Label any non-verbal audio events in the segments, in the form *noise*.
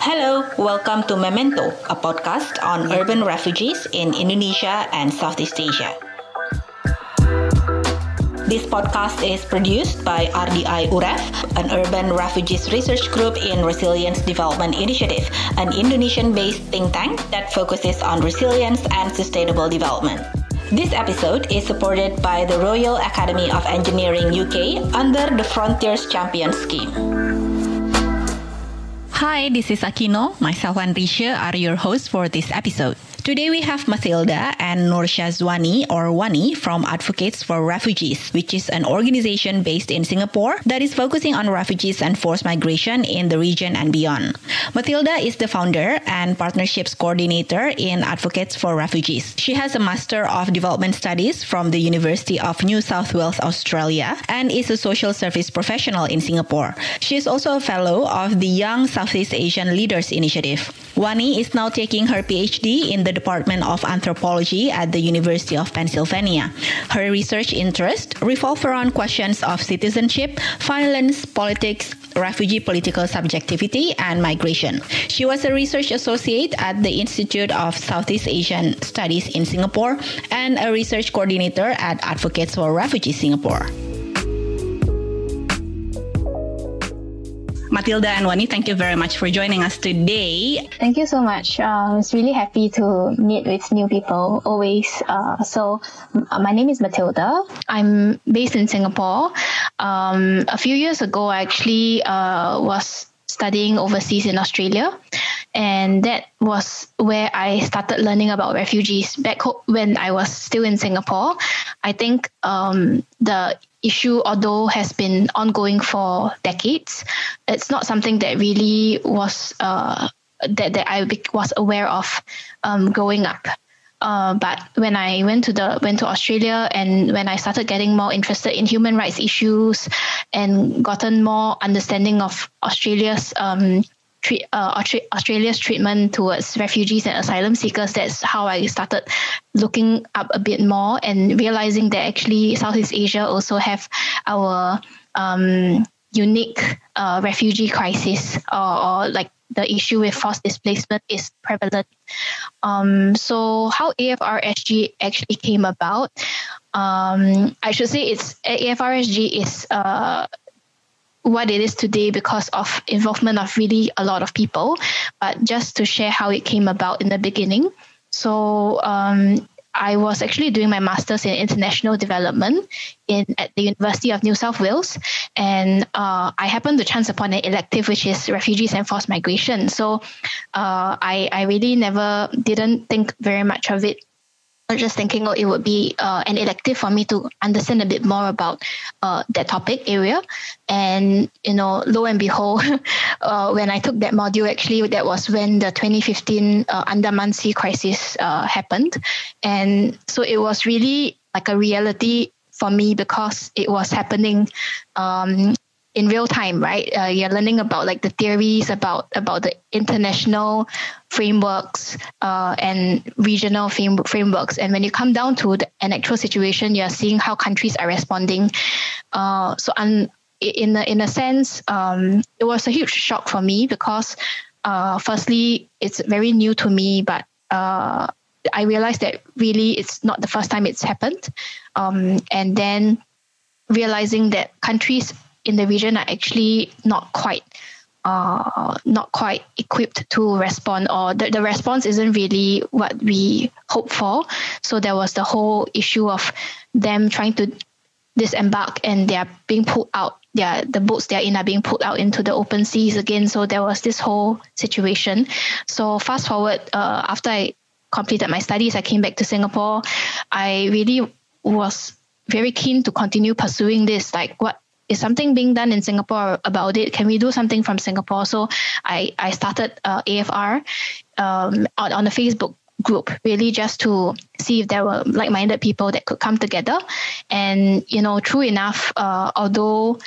Hello, welcome to Memento, a podcast on urban refugees in Indonesia and Southeast Asia. This podcast is produced by RDI UREF, an urban refugees research group in Resilience Development Initiative, an Indonesian based think tank that focuses on resilience and sustainable development. This episode is supported by the Royal Academy of Engineering UK under the Frontiers Champion Scheme. Hi, this is Akino. Myself and Risha are your hosts for this episode. Today we have Mathilda and Nur Shazwani or Wani from Advocates for Refugees, which is an organization based in Singapore that is focusing on refugees and forced migration in the region and beyond. Mathilda is the founder and partnerships coordinator in Advocates for Refugees. She has a Master of Development Studies from the University of New South Wales, Australia, and is a social service professional in Singapore. She is also a fellow of the Young Southeast Asian Leaders Initiative. Wani is now taking her PhD in the Department of Anthropology at the University of Pennsylvania. Her research interests revolve around questions of citizenship, violence, politics, refugee political subjectivity, and migration. She was a research associate at the Institute of Southeast Asian Studies in Singapore and a research coordinator at Advocates for Refugees Singapore. Mathilda and Wani, thank you very much for joining us today. Thank you so much. Uh, I was really happy to meet with new people always. Uh, so, my name is Matilda. I'm based in Singapore. Um, a few years ago, I actually uh, was studying overseas in Australia. And that was where I started learning about refugees back when I was still in Singapore. I think um, the issue, although has been ongoing for decades, it's not something that really was uh, that that I was aware of um, growing up. Uh, but when I went to the went to Australia and when I started getting more interested in human rights issues and gotten more understanding of Australia's um, treat, uh, Australia's treatment towards refugees and asylum seekers, that's how I started looking up a bit more and realizing that actually Southeast Asia also have our um, unique uh, refugee crisis or, or, like the issue with forced displacement is prevalent. Um, so how AFRSG actually came about, um, I should say it's AFRSG is uh, what it is today because of involvement of really a lot of people, but just to share how it came about in the beginning. So um, I was actually doing my master's in international development in at the University of New South Wales, and uh, I happened to chance upon an elective which is refugees and forced migration. So uh, I I really never didn't think very much of it just thinking, oh, it would be uh, an elective for me to understand a bit more about uh, that topic area. And, you know, lo and behold, *laughs* uh, when I took that module, actually, that was when the 2015 uh, Andaman Sea crisis uh, happened. And so it was really like a reality for me because it was happening um, in real time, right? Uh, you're learning about like the theories about about the international frameworks uh, and regional frame, frameworks, and when you come down to the, an actual situation, you're seeing how countries are responding. Uh, so, un, in a, in a sense, um, it was a huge shock for me because, uh, firstly, it's very new to me, but uh, I realized that really it's not the first time it's happened, um, and then realizing that countries in the region are actually not quite uh, not quite equipped to respond or the, the response isn't really what we hope for. So there was the whole issue of them trying to disembark and they are being pulled out. Yeah the boats they're in are being pulled out into the open seas again. So there was this whole situation. So fast forward uh, after i completed my studies i came back to singapore. I really was very keen to continue pursuing this. Like what is something being done in Singapore about it? Can we do something from Singapore? So I, I started uh, AFR um, on, on a Facebook group really just to see if there were like-minded people that could come together and you know true enough uh, although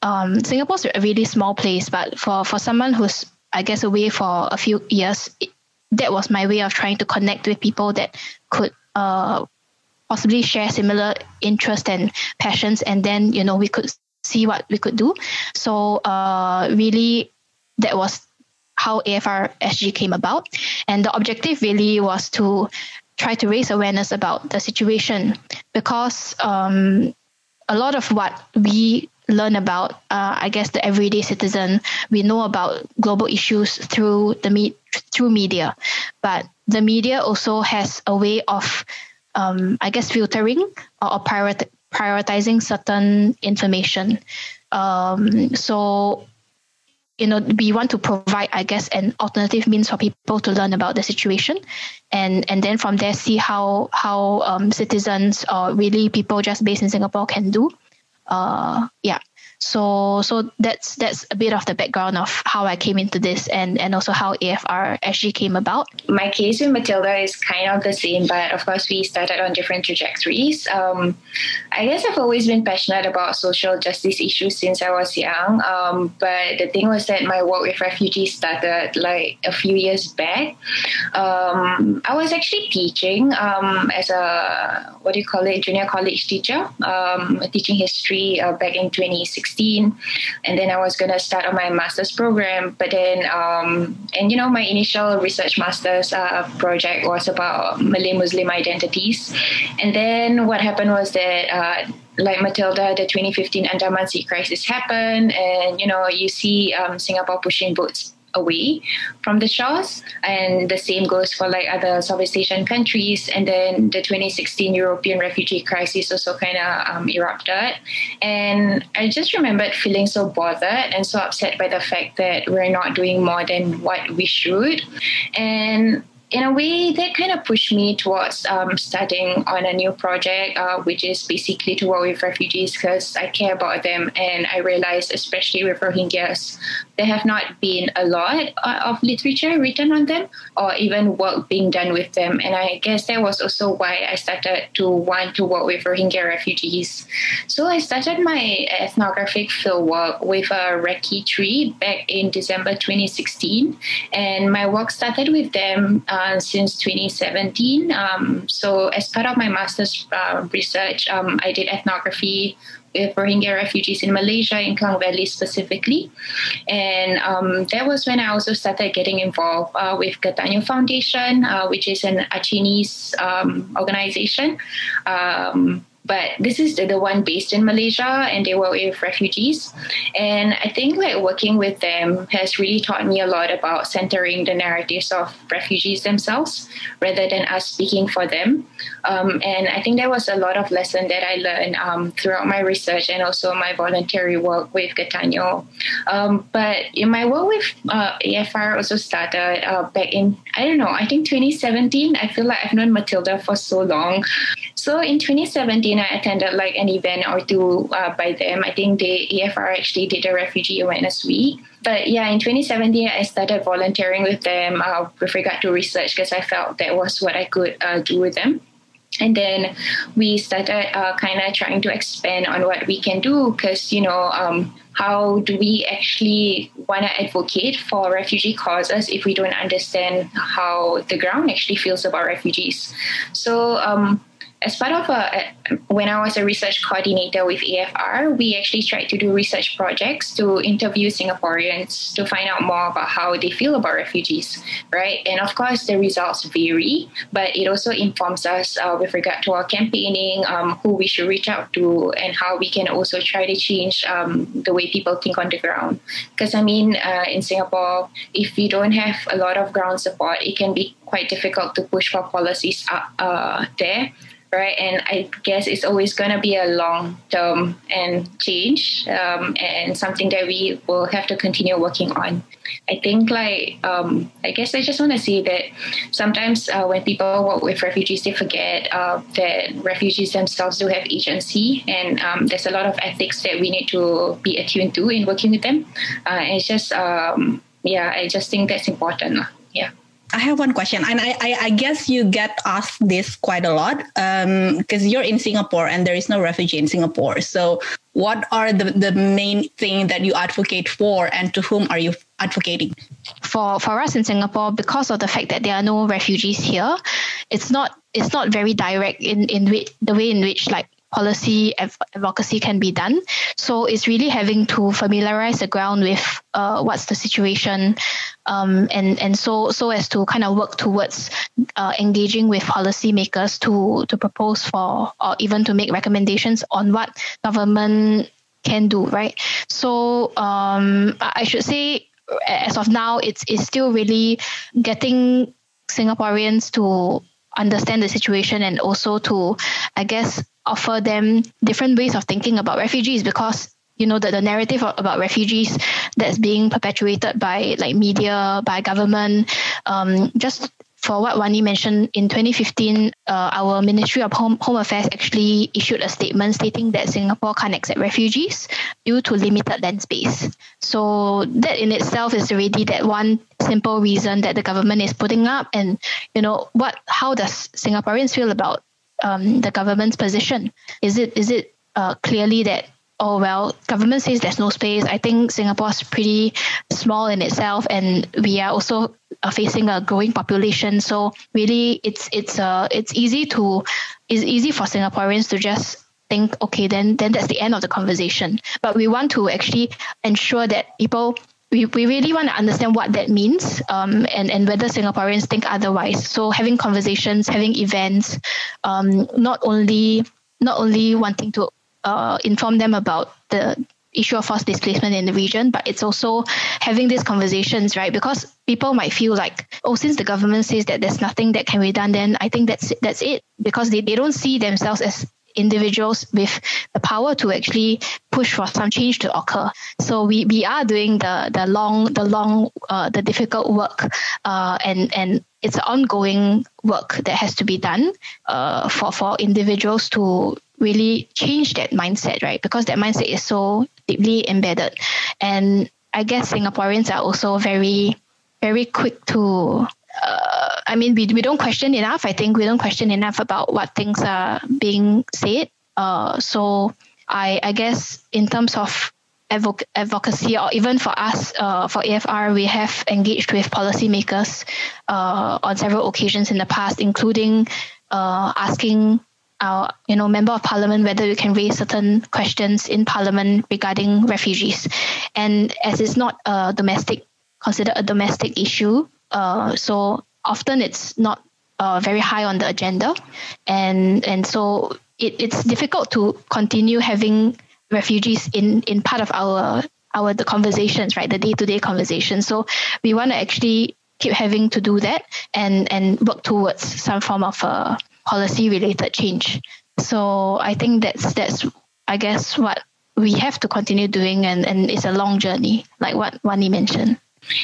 um, singapore's a really small place but for for someone who's i guess away for a few years it, that was my way of trying to connect with people that could uh, possibly share similar interests and passions and then you know we could see what we could do. So uh, really, that was how AFR SG came about. And the objective really was to try to raise awareness about the situation because um, a lot of what we learn about, uh, I guess, the everyday citizen, we know about global issues through the me- through media, but the media also has a way of, um, I guess, filtering or, or priori- prioritizing certain information. Um, so you know we want to provide i guess an alternative means for people to learn about the situation and and then from there see how how um, citizens or really people just based in singapore can do uh, yeah so so that's that's a bit of the background of how I came into this and and also how AFR actually came about. My case with Matilda is kind of the same, but of course we started on different trajectories. Um, I guess I've always been passionate about social justice issues since I was young. Um, but the thing was that my work with refugees started like a few years back. Um, I was actually teaching um, as a what do you call it, junior college teacher, um, teaching history uh, back in 2016 2016 and then I was going to start on my master's program but then um, and you know my initial research master's uh, project was about Malay Muslim identities. And then what happened was that uh, like Matilda, the 2015 Andaman Sea crisis happened, and you know you see um, Singapore pushing boats away from the shores. And the same goes for like other Southeast Asian countries. And then the 2016 European refugee crisis also kind of um, erupted. And I just remembered feeling so bothered and so upset by the fact that we're not doing more than what we should. And in a way, that kind of pushed me towards um, starting on a new project, uh, which is basically to work with refugees because I care about them. And I realized, especially with Rohingyas, there have not been a lot uh, of literature written on them or even work being done with them. And I guess that was also why I started to want to work with Rohingya refugees. So I started my ethnographic fieldwork with a recce tree back in December 2016. And my work started with them uh, since 2017. Um, so as part of my master's uh, research, um, I did ethnography Rohingya refugees in Malaysia, in Klang Valley specifically. And um, that was when I also started getting involved uh, with Geutanyoe Foundation, uh, which is an Acehnese um, organization. Um, but this is the, one based in Malaysia and they work with refugees. And I think like working with them has really taught me a lot about centering the narratives of refugees themselves rather than us speaking for them. Um, and I think there was a lot of lesson that I learned um, throughout my research and also my voluntary work with Geutanyoe. Um, but in my work with uh, AFR also started uh, back in, I don't know, I think 2017. I feel like I've known Matilda for so long. So in 2017, I attended like an event or two uh, by them. I think the AFR actually did a refugee awareness week. But yeah, in 2017, I started volunteering with them uh, with regard to research because I felt that was what I could uh, do with them. And then we started uh, kind of trying to expand on what we can do because, you know, um, how do we actually want to advocate for refugee causes if we don't understand how the ground actually feels about refugees? So, um, as part of a, when I was a research coordinator with AFR, we actually tried to do research projects to interview Singaporeans to find out more about how they feel about refugees, right? And of course, the results vary, but it also informs us uh, with regard to our campaigning, um, who we should reach out to, and how we can also try to change um, the way people think on the ground. Because I mean, uh, in Singapore, if we don't have a lot of ground support, it can be quite difficult to push for policies up uh, there right? And I guess it's always going to be a long term and change um, and something that we will have to continue working on. I think, like, um, I guess I just want to say that sometimes uh, when people work with refugees, they forget uh, that refugees themselves do have agency, and um, there's a lot of ethics that we need to be attuned to in working with them. Uh, and it's just, um, yeah, I just think that's important. Yeah. I have one question, and I, I, I, guess you get asked this quite a lot because um, you're in Singapore and there is no refugee in Singapore. So, what are the, the main thing that you advocate for, and to whom are you advocating? For for us in Singapore, because of the fact that there are no refugees here, it's not it's not very direct in in the way in which like policy advocacy can be done. So it's really having to familiarize the ground with uh, what's the situation, um, and and so so as to kind of work towards uh, engaging with policymakers to to propose for or even to make recommendations on what government can do. Right. So um, I should say as of now, it's it's still really getting Singaporeans to understand the situation and also to, I guess, offer them different ways of thinking about refugees because you know the, the narrative about refugees that's being perpetuated by like media by government um, just for what Wani mentioned, in 2015, uh, our Ministry of Home, Home Affairs actually issued a statement stating that Singapore can't accept refugees due to limited land space. So that in itself is already that one simple reason that the government is putting up. And you know what? How does Singaporeans feel about um, the government's position? Is it is it uh, clearly that oh well government says there's no space. I think singapore's pretty small in itself and we are also uh, facing a growing population. So really it's it's uh it's easy to it's easy for singaporeans to just think okay then then that's the end of the conversation. But we want to actually ensure that people we, we really want to understand what that means um, and, and whether Singaporeans think otherwise. So having conversations, having events, um, not only not only wanting to uh, inform them about the issue of forced displacement in the region, but it's also having these conversations, right? Because people might feel like, oh, since the government says that there's nothing that can be done, then I think that's that's it. Because they, they don't see themselves as individuals with the power to actually push for some change to occur. So we, we are doing the the long the long uh, the difficult work, uh, and and it's ongoing work that has to be done uh, for for individuals to really change that mindset, right? Because that mindset is so deeply embedded. And I guess Singaporeans are also very, very quick to. Uh, I mean, we, we don't question enough. I think we don't question enough about what things are being said. Uh, so I, I guess in terms of advoc- advocacy, or even for us, uh, for AFR, we have engaged with policymakers uh, on several occasions in the past, including uh, asking our you know member of parliament whether we can raise certain questions in parliament regarding refugees and as it's not a domestic considered a domestic issue uh, so often it's not uh, very high on the agenda and and so it, it's difficult to continue having refugees in in part of our our the conversations right the day-to-day conversations so we want to actually keep having to do that and and work towards some form of a policy related change. So I think that's that's I guess what we have to continue doing and, and it's a long journey, like what Wani mentioned.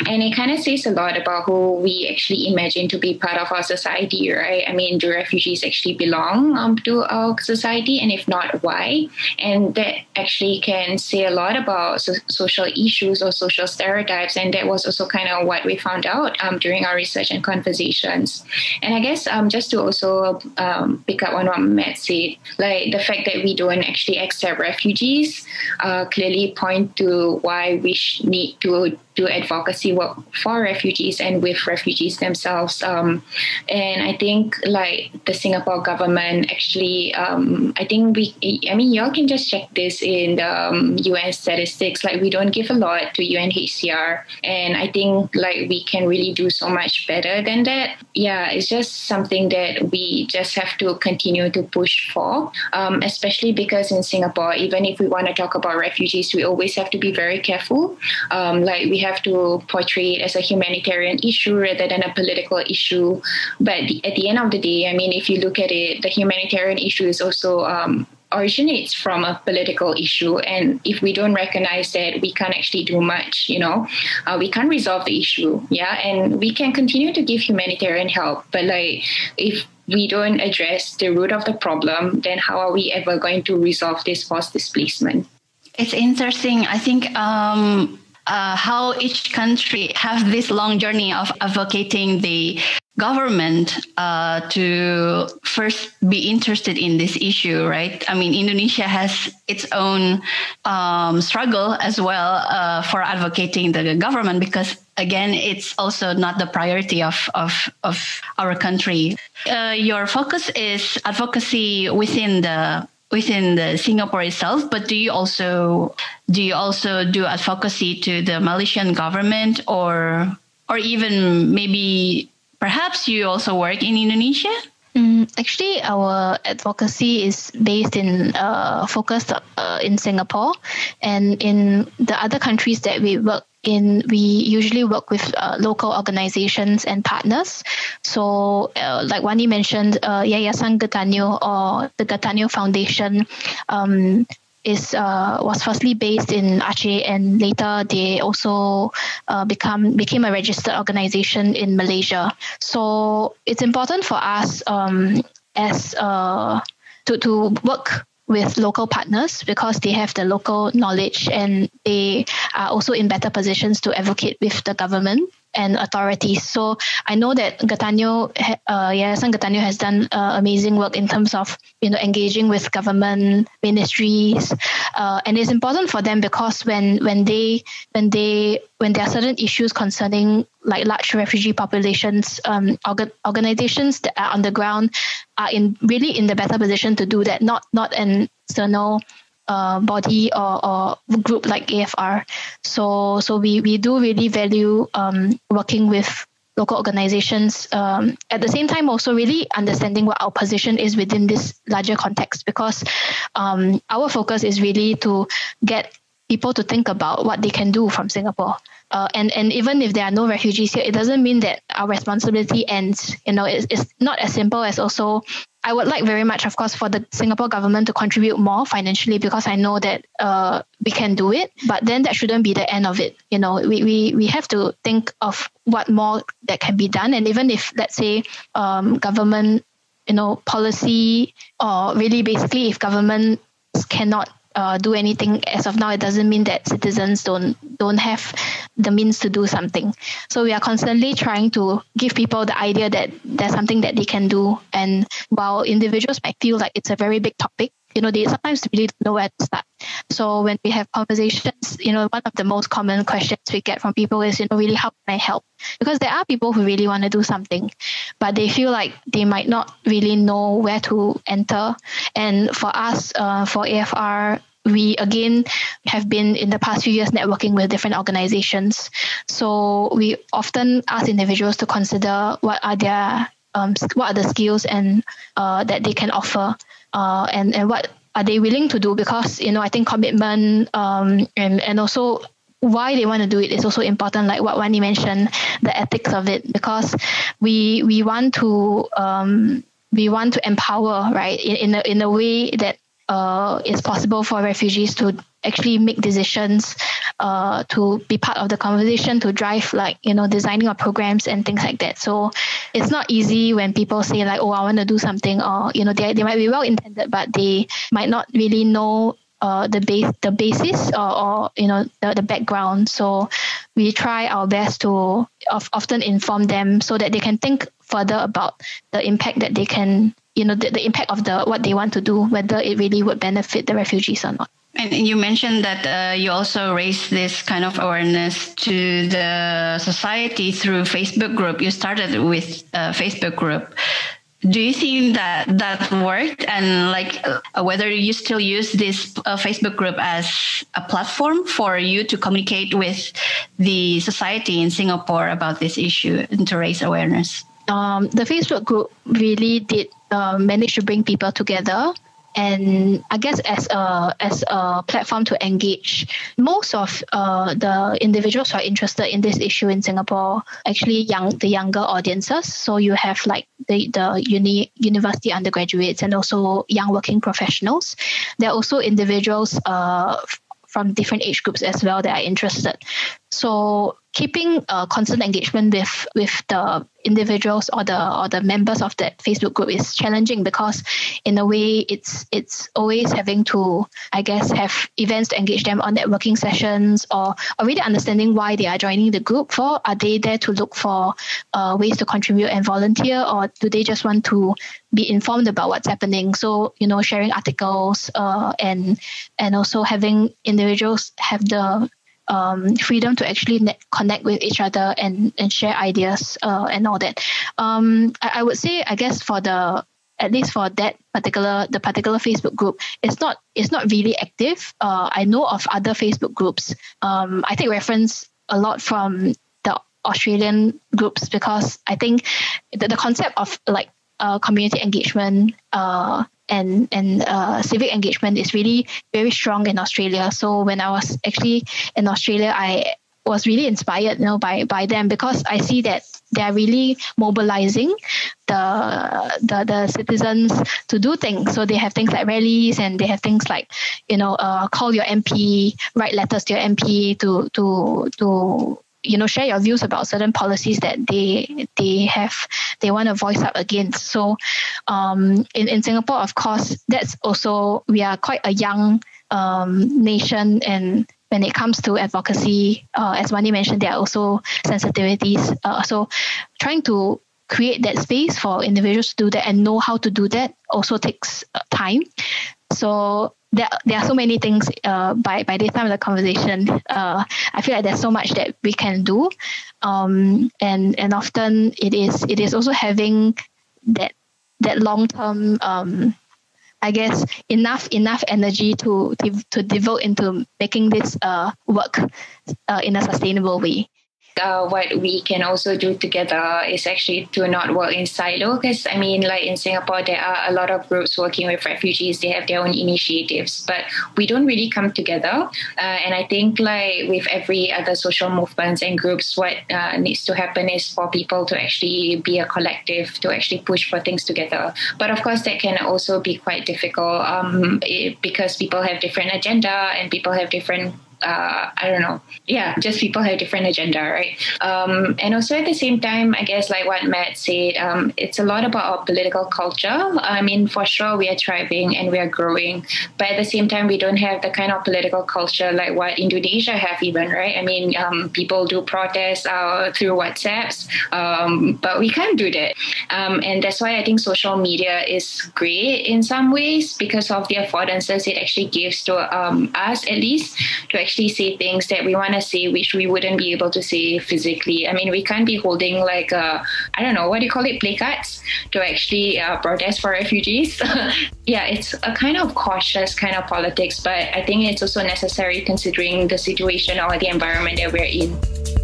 And it kind of says a lot about who we actually imagine to be part of our society, right? I mean, do refugees actually belong um, to our society? And if not, why? And that actually can say a lot about so- social issues or social stereotypes. And that was also kind of what we found out um, during our research and conversations. And I guess um, just to also um, pick up on what Matt said, like the fact that we don't actually accept refugees uh, clearly point to why we sh- need to do advocacy work for refugees and with refugees themselves. Um, and I think like the Singapore government actually, um, I think we, I mean, y'all can just check this in the um, UN statistics. Like we don't give a lot to UNHCR, and I think like we can really do so much better than that. Yeah, it's just something that we just have to continue to push for, um, especially because in Singapore, even if we want to talk about refugees, we always have to be very careful. Um, like we have to portray it as a humanitarian issue rather than a political issue. But at the end of the day, I mean, if you look at it, the humanitarian issue is also um, originates from a political issue. And if we don't recognize that we can't actually do much you know? Uh, we can't resolve the issue yeah? And we can continue to give humanitarian help. But like if we don't address the root of the problem then how are we ever going to resolve this forced displacement? It's interesting. I think um, uh, how each country have this long journey of advocating the government uh, to first be interested in this issue, right? I mean, Indonesia has its own um, struggle as well uh, for advocating the government because, again, it's also not the priority of of, of our country. Uh, your focus is advocacy within the within the Singapore itself, but do you also do you also do advocacy to the Malaysian government or or even maybe perhaps you also work in Indonesia? Mm, actually, our advocacy is based in uh, focused uh, in Singapore, and in the other countries that we work in, we usually work with uh, local organizations and partners. So, uh, like Wani mentioned, uh, Yayasan Geutanyoe or the Geutanyoe Foundation um, is uh, was firstly based in Aceh, and later they also uh, become became a registered organization in Malaysia. So it's important for us um, as uh, to to work with local partners because they have the local knowledge and they are also in better positions to advocate with the government and authorities. So I know that Geutanyoe, uh, Yayasan Geutanyoe has done uh, amazing work in terms of you know engaging with government ministries, uh, and it's important for them because when when they when they when there are certain issues concerning like large refugee populations, um, organ- organizations that are on the ground are in really in the better position to do that. Not not an external uh, body or, or group like AFR. So so we, we do really value um, working with local organizations. Um, at the same time, also really understanding what our position is within this larger context because um, our focus is really to get people to think about what they can do from Singapore. Uh, and and even if there are no refugees here, it doesn't mean that our responsibility ends. You know, it's, it's not as simple as also I would like very much, of course, for the Singapore government to contribute more financially because I know that uh, we can do it. But then that shouldn't be the end of it. You know, we, we, we have to think of what more that can be done. And even if, let's say, um, government, you know, policy or really basically if government cannot uh, do anything as of now, it doesn't mean that citizens don't don't have the means to do something. So we are constantly trying to give people the idea that there's something that they can do. And while individuals might feel like it's a very big topic, you know, they sometimes really don't know where to start. So when we have conversations, you know, one of the most common questions we get from people is, you know, really how can I help? Because there are people who really want to do something, but they feel like they might not really know where to enter. And for us, uh, for AFR, we again have been in the past few years networking with different organizations. So we often ask individuals to consider what are their um, what are the skills and uh, that they can offer, uh, and and what are they willing to do? Because you know I think commitment um, and and also why they want to do it is also important like what Wani mentioned the ethics of it because we we want to um, we want to empower right in, in a, in a way that uh, it's possible for refugees to actually make decisions uh, to be part of the conversation to drive like you know designing of programs and things like that. So it's not easy when people say like oh i want to do something or you know they, they might be well intended but they might not really know uh, the base the basis or, or you know the, the background. So we try our best to of, often inform them so that they can think further about the impact that they can you know the, the impact of the what they want to do whether it really would benefit the refugees or not and you mentioned that uh, you also raised this kind of awareness to the society through facebook group. You started with a facebook group. Do you think that that worked? And like uh, whether you still use this uh, facebook group as a platform for you to communicate with the society in singapore about this issue and to raise awareness? Um, the facebook group really did uh, manage to bring people together and I guess as a as a platform to engage most of uh, the individuals who are interested in this issue in Singapore actually young the younger audiences. So you have like the the uni university undergraduates and also young working professionals. There are also individuals uh, from different age groups as well that are interested. So keeping a constant engagement with with the individuals or the or the members of that Facebook group is challenging because in a way it's it's always having to I guess have events to engage them on networking sessions or or really understanding why they are joining the group for. Are they there to look for uh, ways to contribute and volunteer or do they just want to be informed about what's happening? So you know sharing articles uh, and and also having individuals have the um, freedom to actually net- connect with each other and, and share ideas uh, and all that. Um, I, I would say, I guess, for the at least for that particular the particular Facebook group, it's not it's not really active. Uh, I know of other Facebook groups. Um, I take reference a lot from the Australian groups because I think the, the concept of like uh, community engagement uh, and and uh, civic engagement is really very strong in Australia. So when I was actually in Australia, I was really inspired, you know, by by them because I see that they are really mobilizing the, the the citizens to do things. So they have things like rallies and they have things like, you know, uh, call your MP, write letters to your MP to to to you know share your views about certain policies that they they have they want to voice up against. So um, in, in singapore of course that's also we are quite a young um, nation and when it comes to advocacy uh, as Wani mentioned there are also sensitivities uh, so trying to create that space for individuals to do that and know how to do that also takes uh, time. So there, there are so many things uh, by by this time of the conversation uh, I feel like there's so much that we can do. Um, and and often it is it is also having that that long term um, I guess enough enough energy to to, to devote into making this uh, work uh, in a sustainable way uh, what we can also do together is actually to not work in silo because I mean like in Singapore there are a lot of groups working with refugees. They have their own initiatives but we don't really come together. Uh, and I think like with every other social movements and groups what uh, needs to happen is for people to actually be a collective to actually push for things together. But of course that can also be quite difficult um, it, because people have different agenda and people have different uh, I don't know. Yeah, just people have different agenda, right? Um, and also at the same time, I guess like what Matt said, um, it's a lot about our political culture. I mean, for sure, we are thriving and we are growing, but at the same time, we don't have the kind of political culture like what Indonesia have, even, right? I mean, um, people do protests uh, through WhatsApps, um, but we can't do that, um, and that's why I think social media is great in some ways because of the affordances it actually gives to um, us, at least, to actually say things that we want to say, which we wouldn't be able to say physically. I mean, we can't be holding like I I don't know what do you call it, placards to actually uh, protest for refugees. *laughs* yeah, it's a kind of cautious kind of politics, but I think it's also necessary considering the situation or the environment that we're in.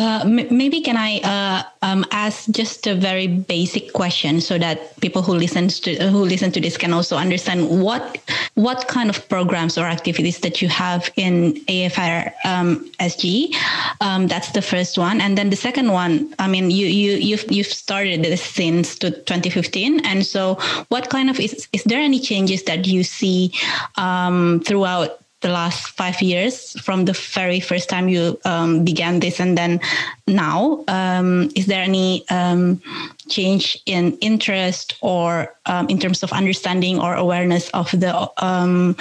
Uh, maybe can I uh, um, ask just a very basic question so that people who listen to who listen to this can also understand what what kind of programs or activities that you have in AFR um, SG. Um, that's the first one, and then the second one. I mean, you you you've you've started this since 2015, and so what kind of is is there any changes that you see um, throughout the last five years from the very first time you um, began this and then now um, is there any um, change in interest or um, in terms of understanding or awareness of the um,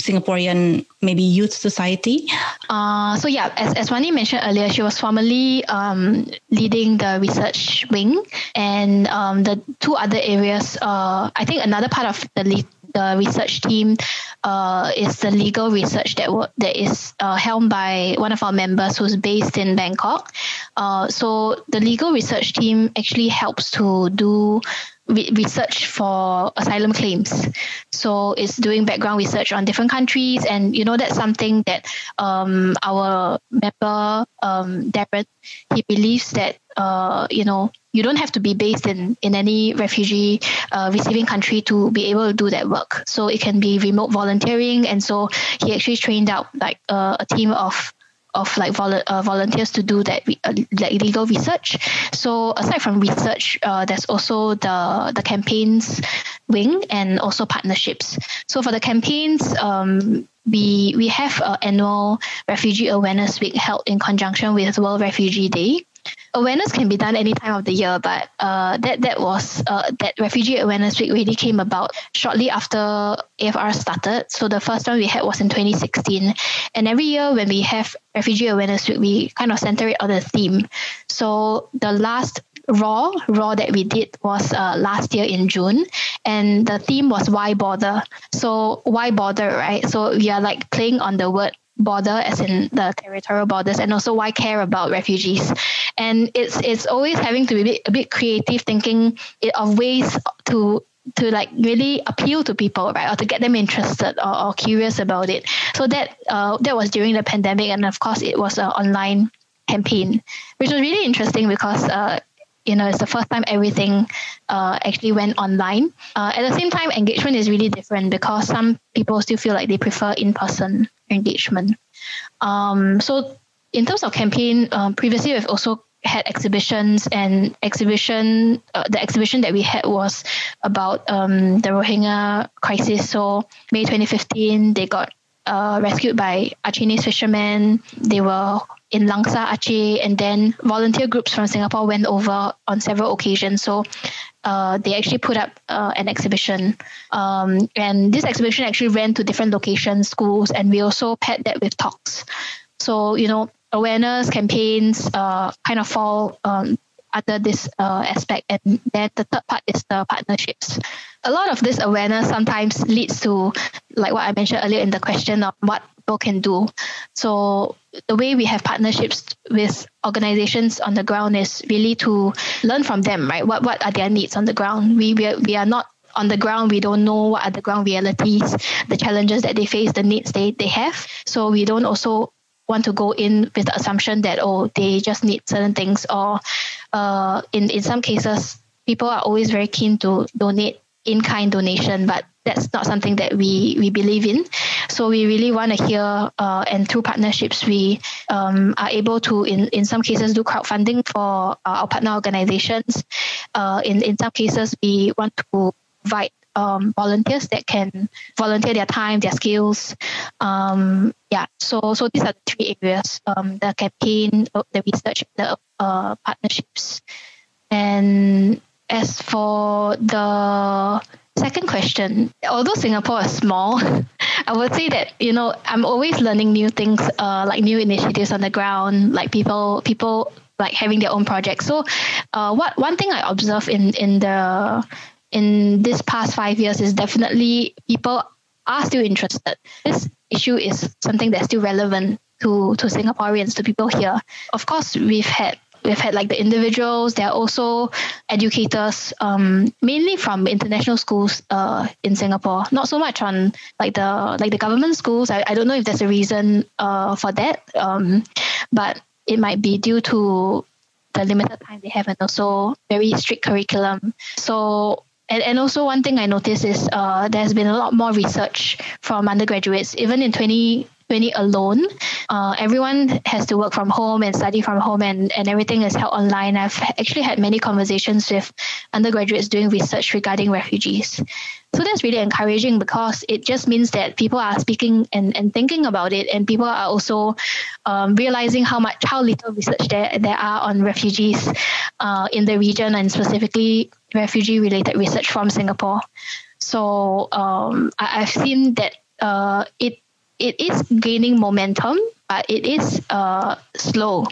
Singaporean maybe youth society? Uh, so yeah, as, as Wani mentioned earlier, she was formerly um, leading the research wing and um, the two other areas. Uh, I think another part of the lead the research team uh, is the legal research that w- that is uh, helmed by one of our members who's based in Bangkok. Uh, so the legal research team actually helps to do re- research for asylum claims. So it's doing background research on different countries, and you know that's something that um, our member um, Darren he believes that uh, you know you don't have to be based in in any refugee uh, receiving country to be able to do that work. So it can be remote volunteering, and so he actually trained out like uh, a team of of like vol- uh, volunteers to do that uh, like legal research. So aside from research, uh, there's also the the campaigns wing and also partnerships. So for the campaigns, um, we we have an annual refugee awareness week held in conjunction with World Refugee Day awareness can be done any time of the year, but uh, that that was uh, that refugee awareness week really came about shortly after AFR started. So the first one we had was in 2016, and every year when we have refugee awareness week, we kind of center it on a theme. So the last raw raw that we did was uh, last year in june and the theme was why bother so why bother right so we are like playing on the word border, as in the territorial borders, and also why care about refugees. And it's it's always having to be a bit, a bit creative, thinking of ways to to like really appeal to people, right, or to get them interested or, or curious about it. So that uh, that was during the pandemic, and of course, it was an online campaign, which was really interesting because uh, you know it's the first time everything uh, actually went online. Uh, at the same time, engagement is really different because some people still feel like they prefer in-person engagement. Um, so in terms of campaign, um, previously we've also had exhibitions and exhibition uh, the exhibition that we had was about um, the Rohingya crisis. So May 2015, they got uh, rescued by Acehnese fishermen. They were in Langsa, Aceh, and then volunteer groups from Singapore went over on several occasions. So uh, they actually put up uh, an exhibition. Um, and this exhibition actually ran to different locations, schools, and we also paired that with talks. So, you know, awareness campaigns uh, kind of fall um, under this uh, aspect. And then the third part is the partnerships. A lot of this awareness sometimes leads to, like what I mentioned earlier in the question of what people can do. So the way we have partnerships with organizations on the ground is really to learn from them, right? What what are their needs on the ground? We we are, we are not on the ground we don't know what are the ground realities the challenges that they face the needs they, they have so we don't also want to go in with the assumption that oh they just need certain things or uh, in in some cases people are always very keen to donate in kind donation but that's not something that we we believe in. So we really want to hear, uh, and through partnerships, we um, are able to, in in some cases, do crowdfunding for uh, our partner organizations. Uh, in in some cases, we want to provide um, volunteers that can volunteer their time, their skills. Um, yeah, so so these are the three areas: um, the campaign, the research, the uh, partnerships, and as for the second question, although Singapore is small, *laughs* I would say that you know I'm always learning new things, uh, like new initiatives on the ground, like people people like having their own projects. So, uh, what one thing I observe in in the in this past five years is definitely people are still interested. This issue is something that's still relevant to to Singaporeans, to people here. Of course, we've had we've had like the individuals there are also educators um, mainly from international schools uh, in singapore not so much on like the like the government schools i, I don't know if there's a reason uh, for that um, but it might be due to the limited time they have and also very strict curriculum so and, and also one thing I noticed is uh, there's been a lot more research from undergraduates. Even in 20, 20 alone. Uh, everyone has to work from home and study from home, and, and everything is held online. I've actually had many conversations with undergraduates doing research regarding refugees. So that's really encouraging because it just means that people are speaking and, and thinking about it, and people are also um, realizing how much, how little research there, there are on refugees uh, in the region and specifically refugee related research from Singapore. So um, I, have seen that uh, it it is gaining momentum, but it is uh, slow.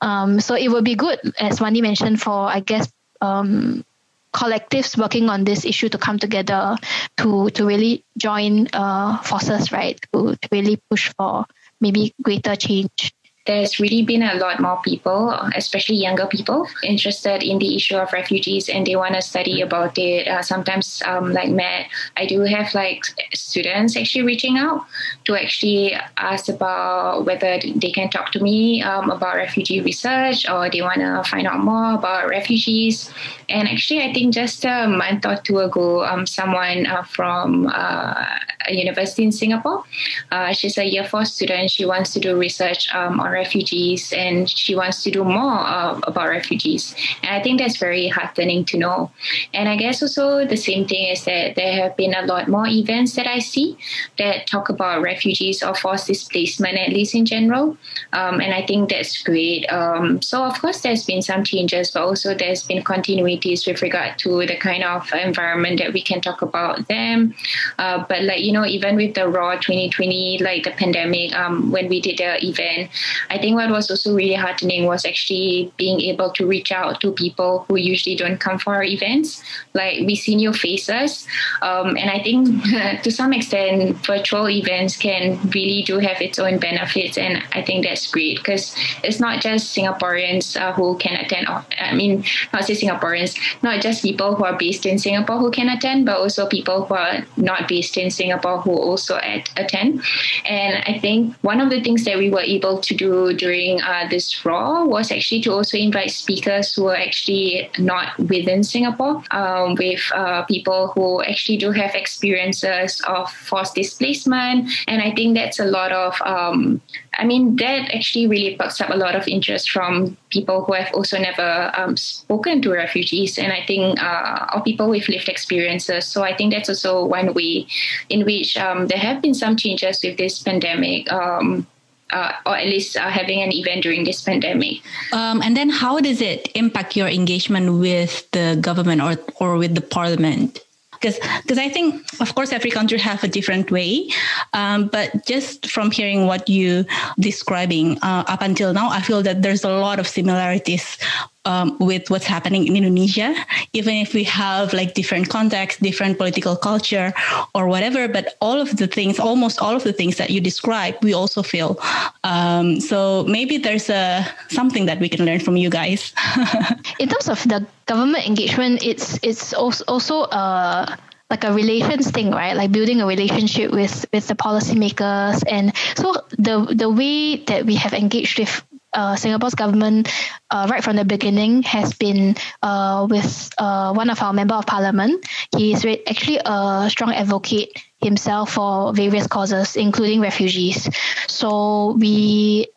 Um, so it would be good, as Wani mentioned, for I guess um, collectives working on this issue to come together to to really join uh, forces, right? To, to really push for maybe greater change there's really been a lot more people, especially younger people, interested in the issue of refugees and they want to study about it. Uh, sometimes, um, like Matt, I do have like students actually reaching out to actually ask about whether they can talk to me um, about refugee research or they want to find out more about refugees. And actually, I think just a month or two ago, um, someone uh, from uh, a university in Singapore, uh, she's a year four student. She wants to do research um, on refugees and she wants to do more uh, about refugees. And I think that's very heartening to know. And I guess also the same thing is that there have been a lot more events that I see that talk about refugees or forced displacement, at least in general. Um, and I think that's great. Um, so, of course, there's been some changes, but also there's been continuities with regard to the kind of environment that we can talk about them. Uh, but, like, you know, even with the Raw 2020, like the pandemic, um, when we did the event, I think what was also really heartening was actually being able to reach out to people who usually don't come for our events. Like we see new faces, um, and I think *laughs* to some extent, virtual events can really do have its own benefits, and I think that's great because it's not just Singaporeans uh, who can attend. I mean, not just Singaporeans, not just people who are based in Singapore who can attend, but also people who are not based in Singapore who also at, attend. And I think one of the things that we were able to do during uh, this RAW was actually to also invite speakers who are actually not within Singapore, um, with uh, people who actually do have experiences of forced displacement. And I think that's a lot of um, I mean, that actually really perks up a lot of interest from people who have also never um, spoken to refugees, and I think uh, or people with lived experiences. So I think that's also one way in which um, there have been some changes with this pandemic. Um, uh, or at least uh, having an event during this pandemic. Um, and then, how does it impact your engagement with the government or or with the parliament? because because I think of course every country have a different way, um, but just from hearing what you describing uh, up until now, I feel that there's a lot of similarities um, with what's happening in Indonesia, even if we have like different contexts, different political culture, or whatever. But all of the things, almost all of the things that you describe, we also feel. Um, so maybe there's a something that we can learn from you guys. *laughs* in terms of the government engagement, it's it's also also uh like a relations thing, right? Like building a relationship with with the policymakers, and so the the way that we have engaged with uh, Singapore's government uh, right from the beginning has been uh, with uh, one of our member of parliament. He is actually a strong advocate himself for various causes, including refugees. So we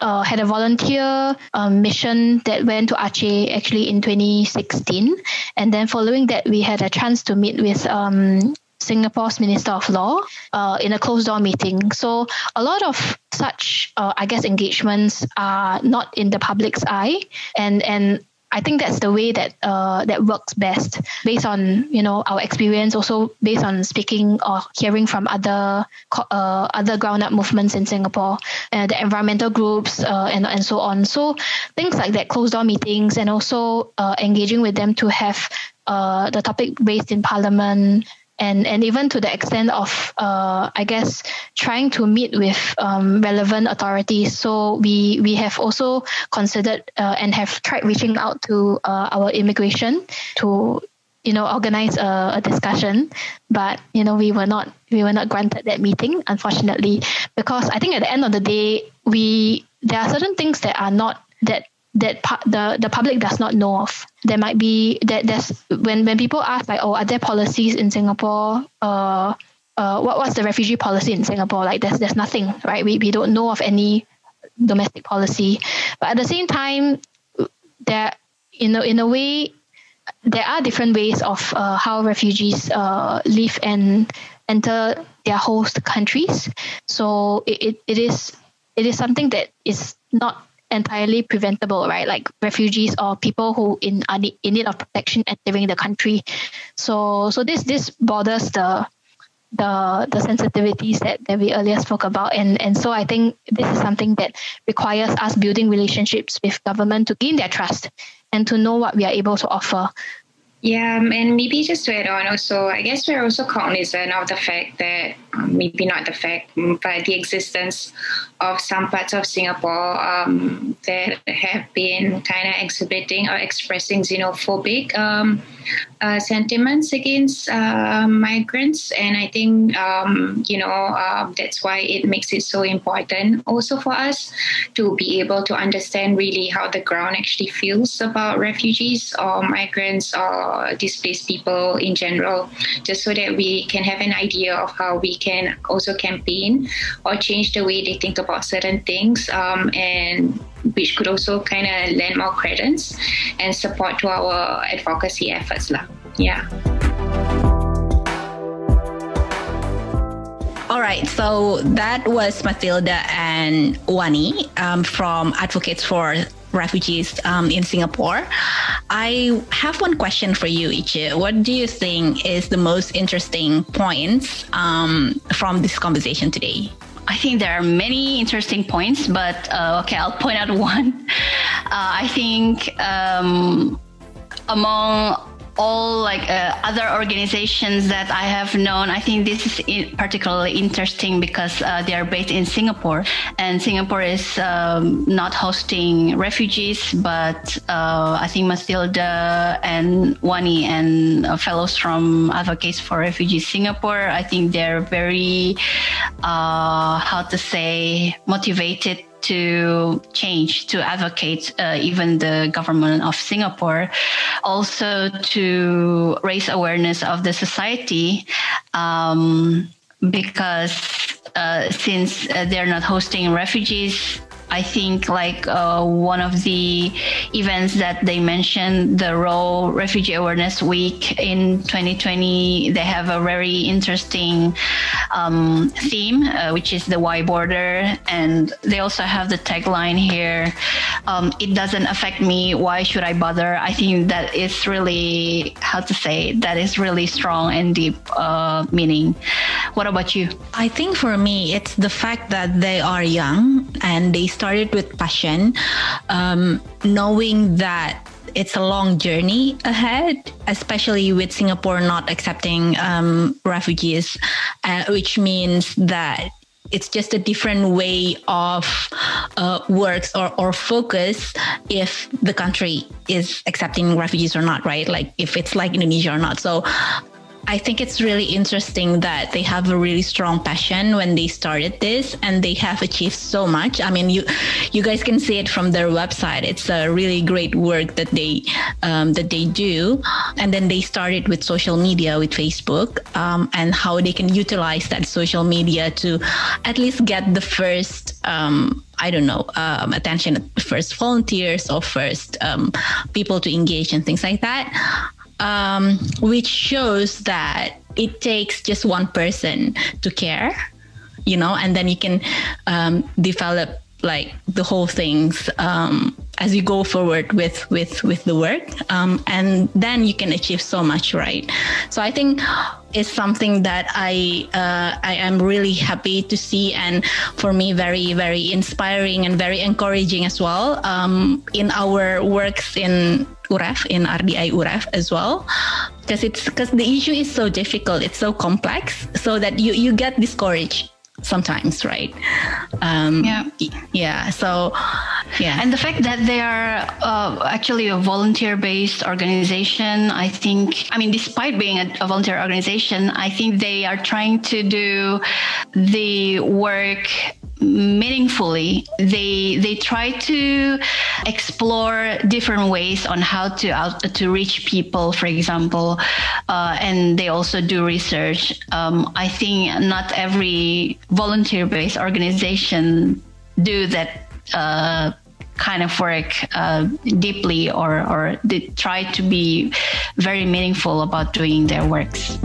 uh, had a volunteer um, mission that went to Aceh actually in 2016. And then following that, we had a chance to meet with um, Singapore's Minister of Law uh, in a closed door meeting. So a lot of such, uh, I guess, engagements are not in the public's eye, and and I think that's the way that uh, that works best, based on you know our experience, also based on speaking or hearing from other uh, other ground up movements in Singapore, uh, the environmental groups, uh, and and so on. So things like that, closed door meetings, and also uh, engaging with them to have uh, the topic raised in Parliament and and even to the extent of uh, I guess trying to meet with um, relevant authorities. So we we have also considered uh, and have tried reaching out to uh, our immigration to you know organize a, a, discussion, but you know we were not we were not granted that meeting unfortunately because I think at the end of the day we there are certain things that are not that that pu- the the public does not know of. There might be that there's when when people ask like, oh, are there policies in Singapore? Uh, uh, what what's the refugee policy in Singapore? Like, there's there's nothing, right? We we don't know of any domestic policy, but at the same time, there you know in a way there are different ways of uh, how refugees uh, live and enter their host countries. So it, it, it is it is something that is not entirely preventable, right? Like refugees or people who in are in need of protection entering the country. So so this this borders the the the sensitivities that, that we earlier spoke about and and so I think this is something that requires us building relationships with government to gain their trust and to know what we are able to offer yeah, um, and maybe just to add on also, I guess we're also cognizant of the fact that, um, maybe not the fact, but the existence of some parts of Singapore um, that have been kind of exhibiting or expressing xenophobic um, uh, sentiments against uh, migrants. And I think, um, you know, uh, that's why it makes it so important also for us to be able to understand really how the ground actually feels about refugees or migrants or displaced people in general, just so that we can have an idea of how we can also campaign or change the way they think about certain things. Um, and which could also kind of lend more credence and support to our advocacy efforts. Lah. Yeah. All right, so that was Matilda and Wani um, from Advocates for Refugees um, in Singapore. I have one question for you, Ichi. What do you think is the most interesting points um, from this conversation today? I think there are many interesting points, but uh, okay, I'll point out *laughs* one. Uh, I think um, among all like uh, other organizations that I have known. I think this is particularly interesting because uh, they are based in Singapore, and Singapore is um, not hosting refugees, but uh, I think Matilda and Wani and uh, fellows from Advocates for Refugees Singapore, I think they're very, uh, how to say, motivated to change, to advocate uh, even the government of Singapore, also to raise awareness of the society, um, because uh, since uh, they're not hosting refugees, I think like uh, one of the events that they mentioned, the Raw Refugee Awareness Week in 2020, they have a very interesting um, theme, uh, which is the Y border, and they also have the tagline here: um, "It doesn't affect me. Why should I bother?" I think that is really how to say that is really strong and deep uh, meaning. What about you? I think for me, it's the fact that they are young and they started with passion, um, knowing that it's a long journey ahead, especially with Singapore not accepting um, refugees, uh, which means that it's just a different way of uh, works or, or focus if the country is accepting refugees or not, right? Like if it's like Indonesia or not. So I think it's really interesting that they have a really strong passion when they started this and they have achieved so much. I mean, you you guys can see it from their website. It's a really great work that they um, that they do. And then they started with social media with Facebook um, and how they can utilize that social media to at least get the first um, I don't know, um, attention first volunteers or first um, people to engage and things like that um, which shows that it takes just one person to care, you know, and then you can um, develop like the whole things um, as you go forward with with with the work, um, and then you can achieve so much, right? So I think is something that I uh, I am really happy to see, and for me, very very inspiring and very encouraging as well um, in our works in UREF in RDI UREF as well. Because it's because the issue is so difficult it's so complex so that you you get discouraged sometimes right? Um, yeah. yeah so yeah. And the fact that they are uh, actually a volunteer based organization i think i mean despite being a, a, volunteer organization i think they are trying to do the work meaningfully they they try to explore different ways on how to out to reach people for example uh, and they also do research. Um, i think not every volunteer based organization do that uh, kind of work uh, deeply or or they try to be very meaningful about doing their works